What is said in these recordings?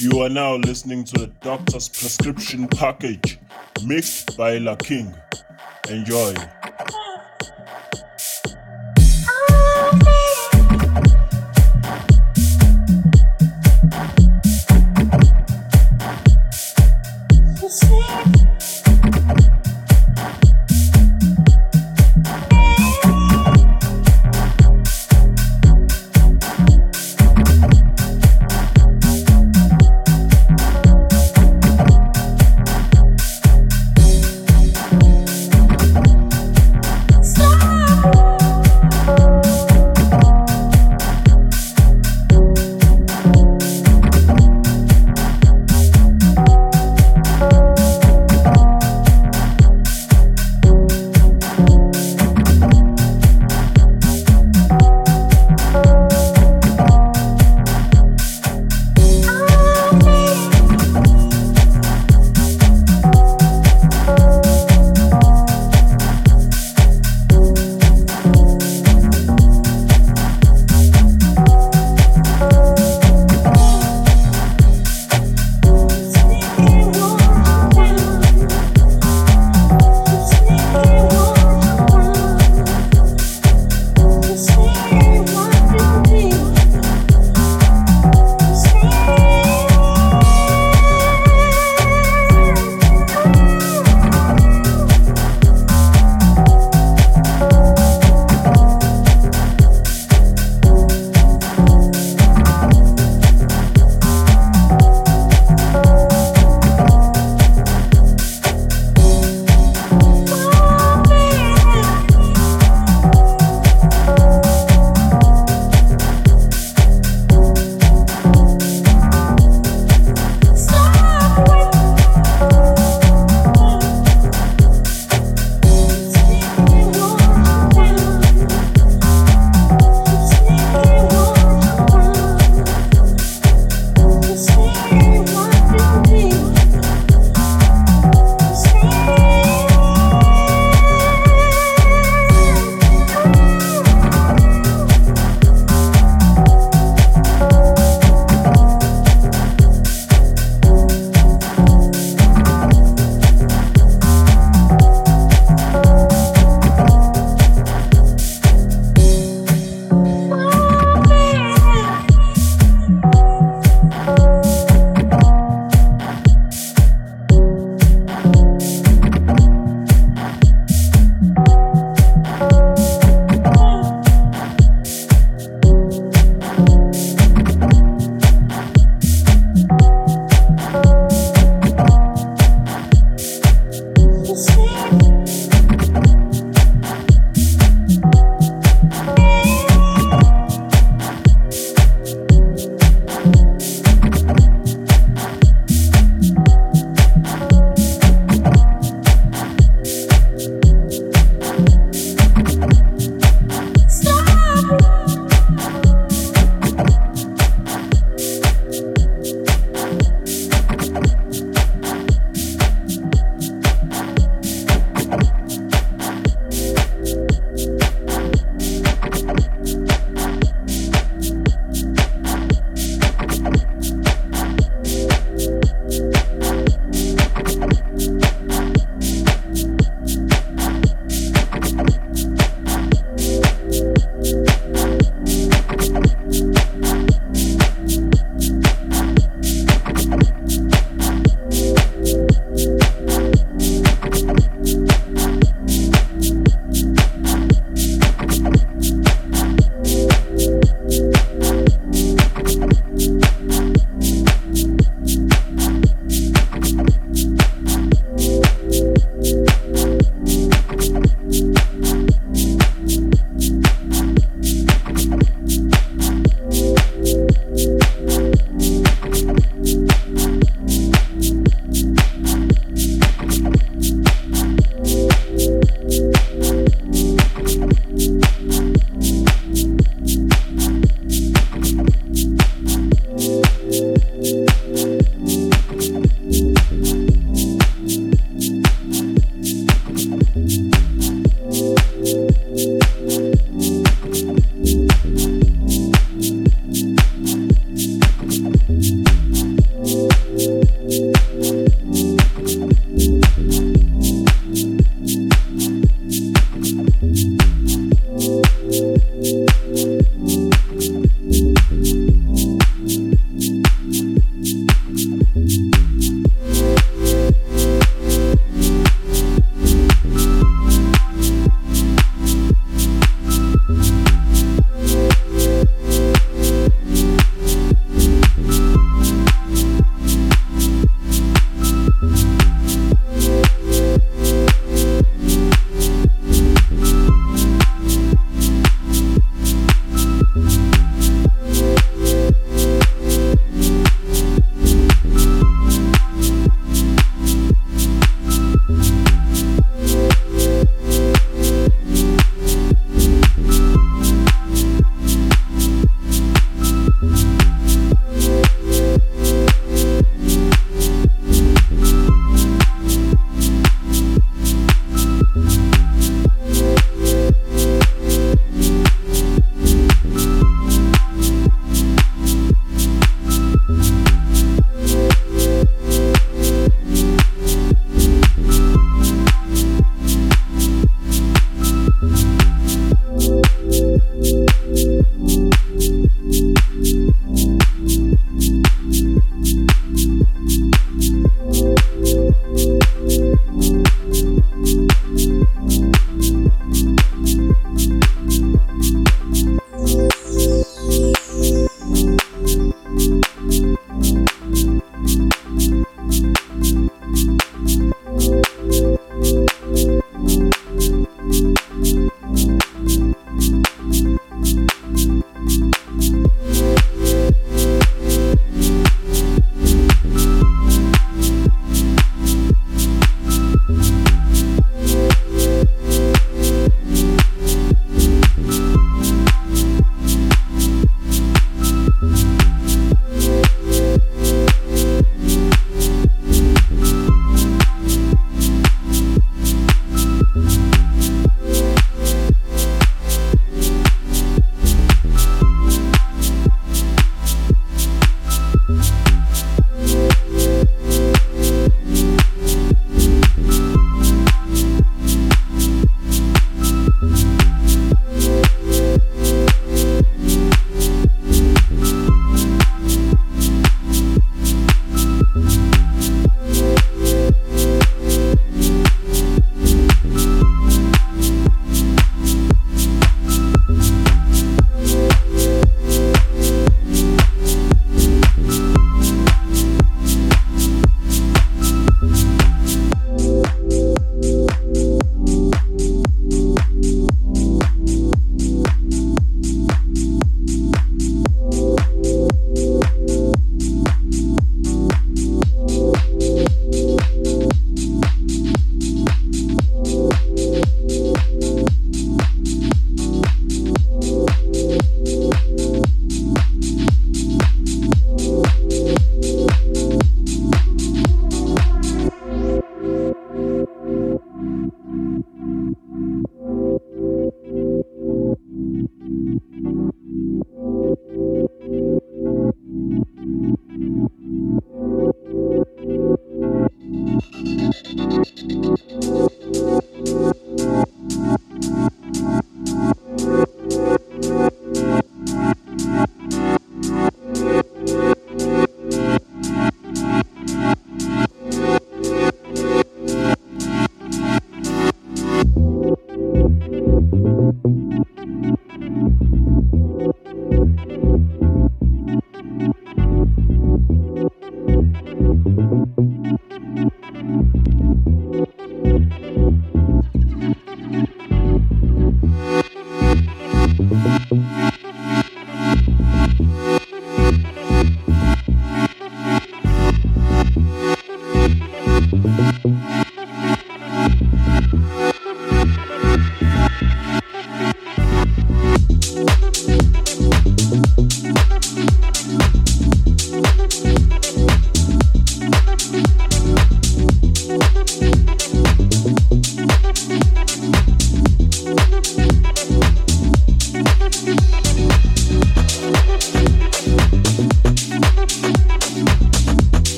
You are now listening to the Doctor's Prescription Package, mixed by La King. Enjoy.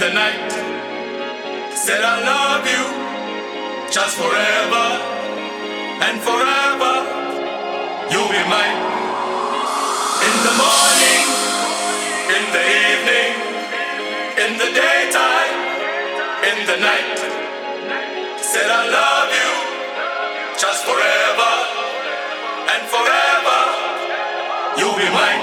The night. Said I love you just forever and forever. You'll be mine in the morning, in the evening, in the daytime, in the night. Said I love you just forever and forever. You'll be mine.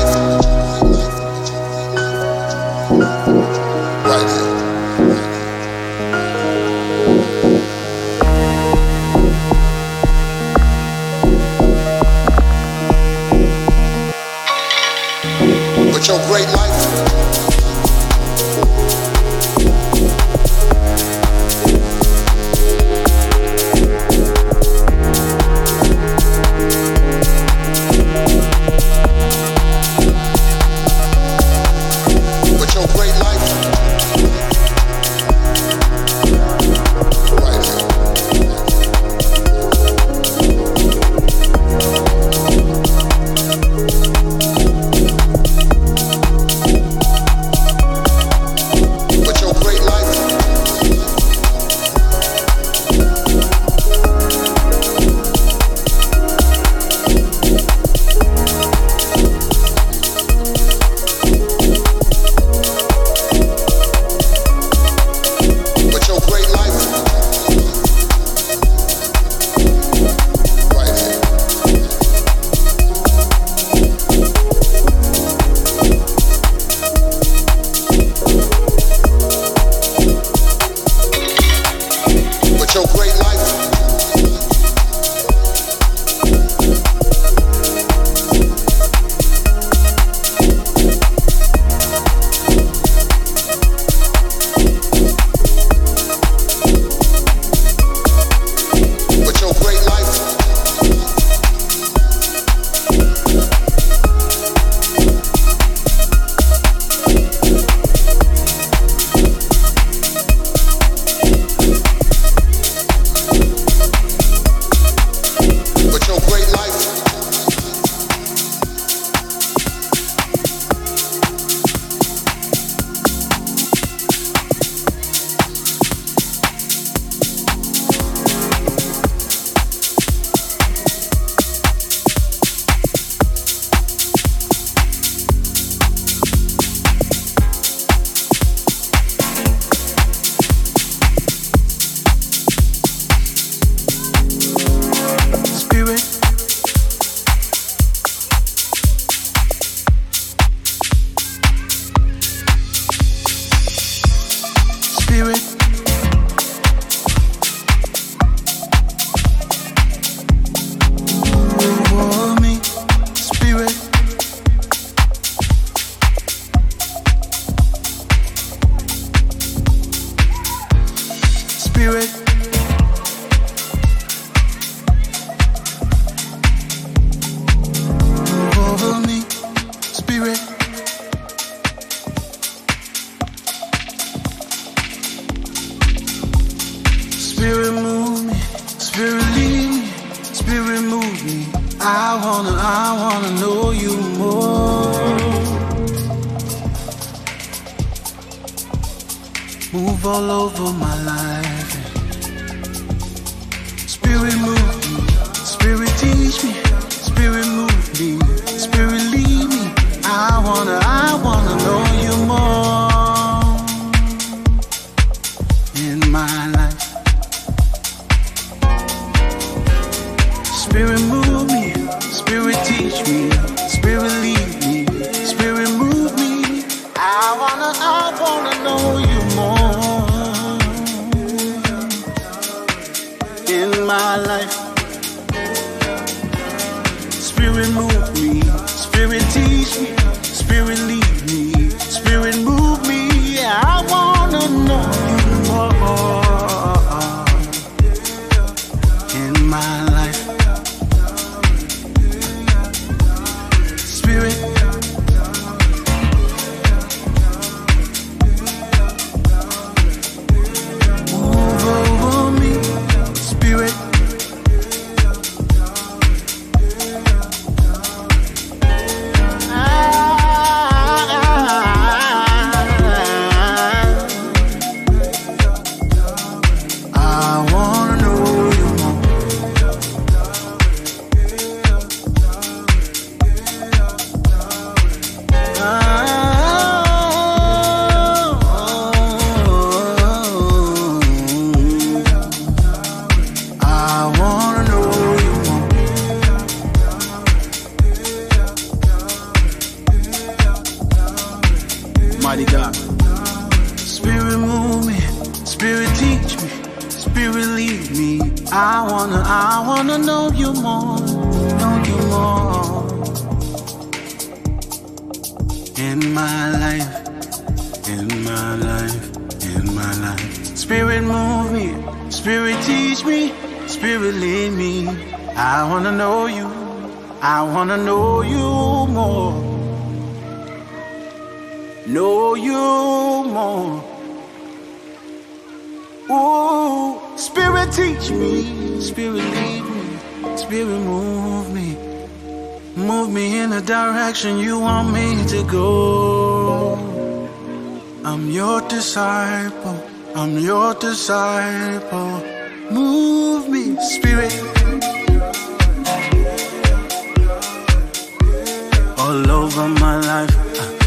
Your lead, spirit lead me, spirit move me. Move me in the direction you want me to go. I'm your disciple, I'm your disciple. Move me, spirit. All over my life.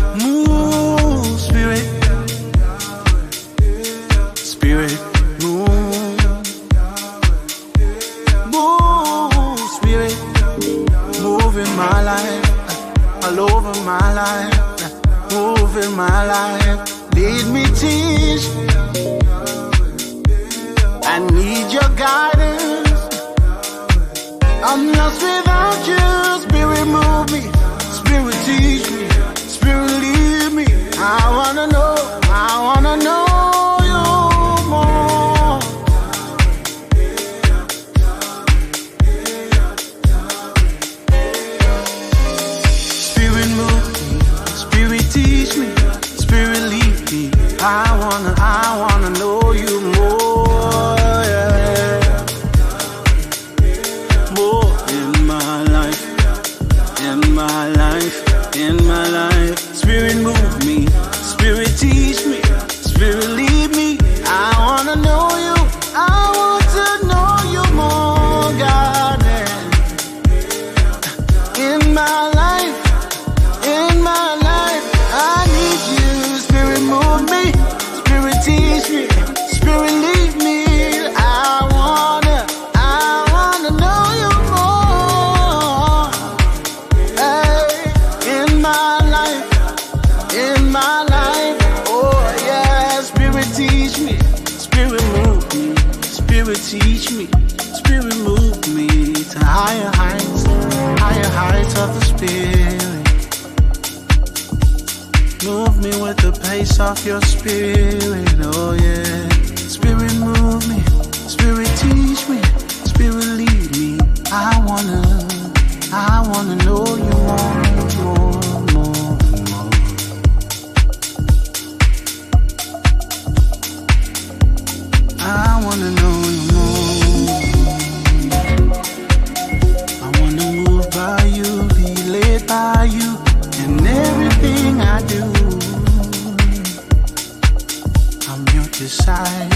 all over my life, moving my life. Lead me, teach. I need your guidance. I'm lost without you. Spirit, move me. Spirit, teach me. Spirit, lead me. I wanna know. I wanna know. on an island teach me. Spirit move me. Spirit teach me. Spirit move me to higher heights, higher heights of the spirit. Move me with the pace of your spirit, oh yeah. Spirit move me, spirit teach me, spirit lead me. I wanna, I wanna know you more. Your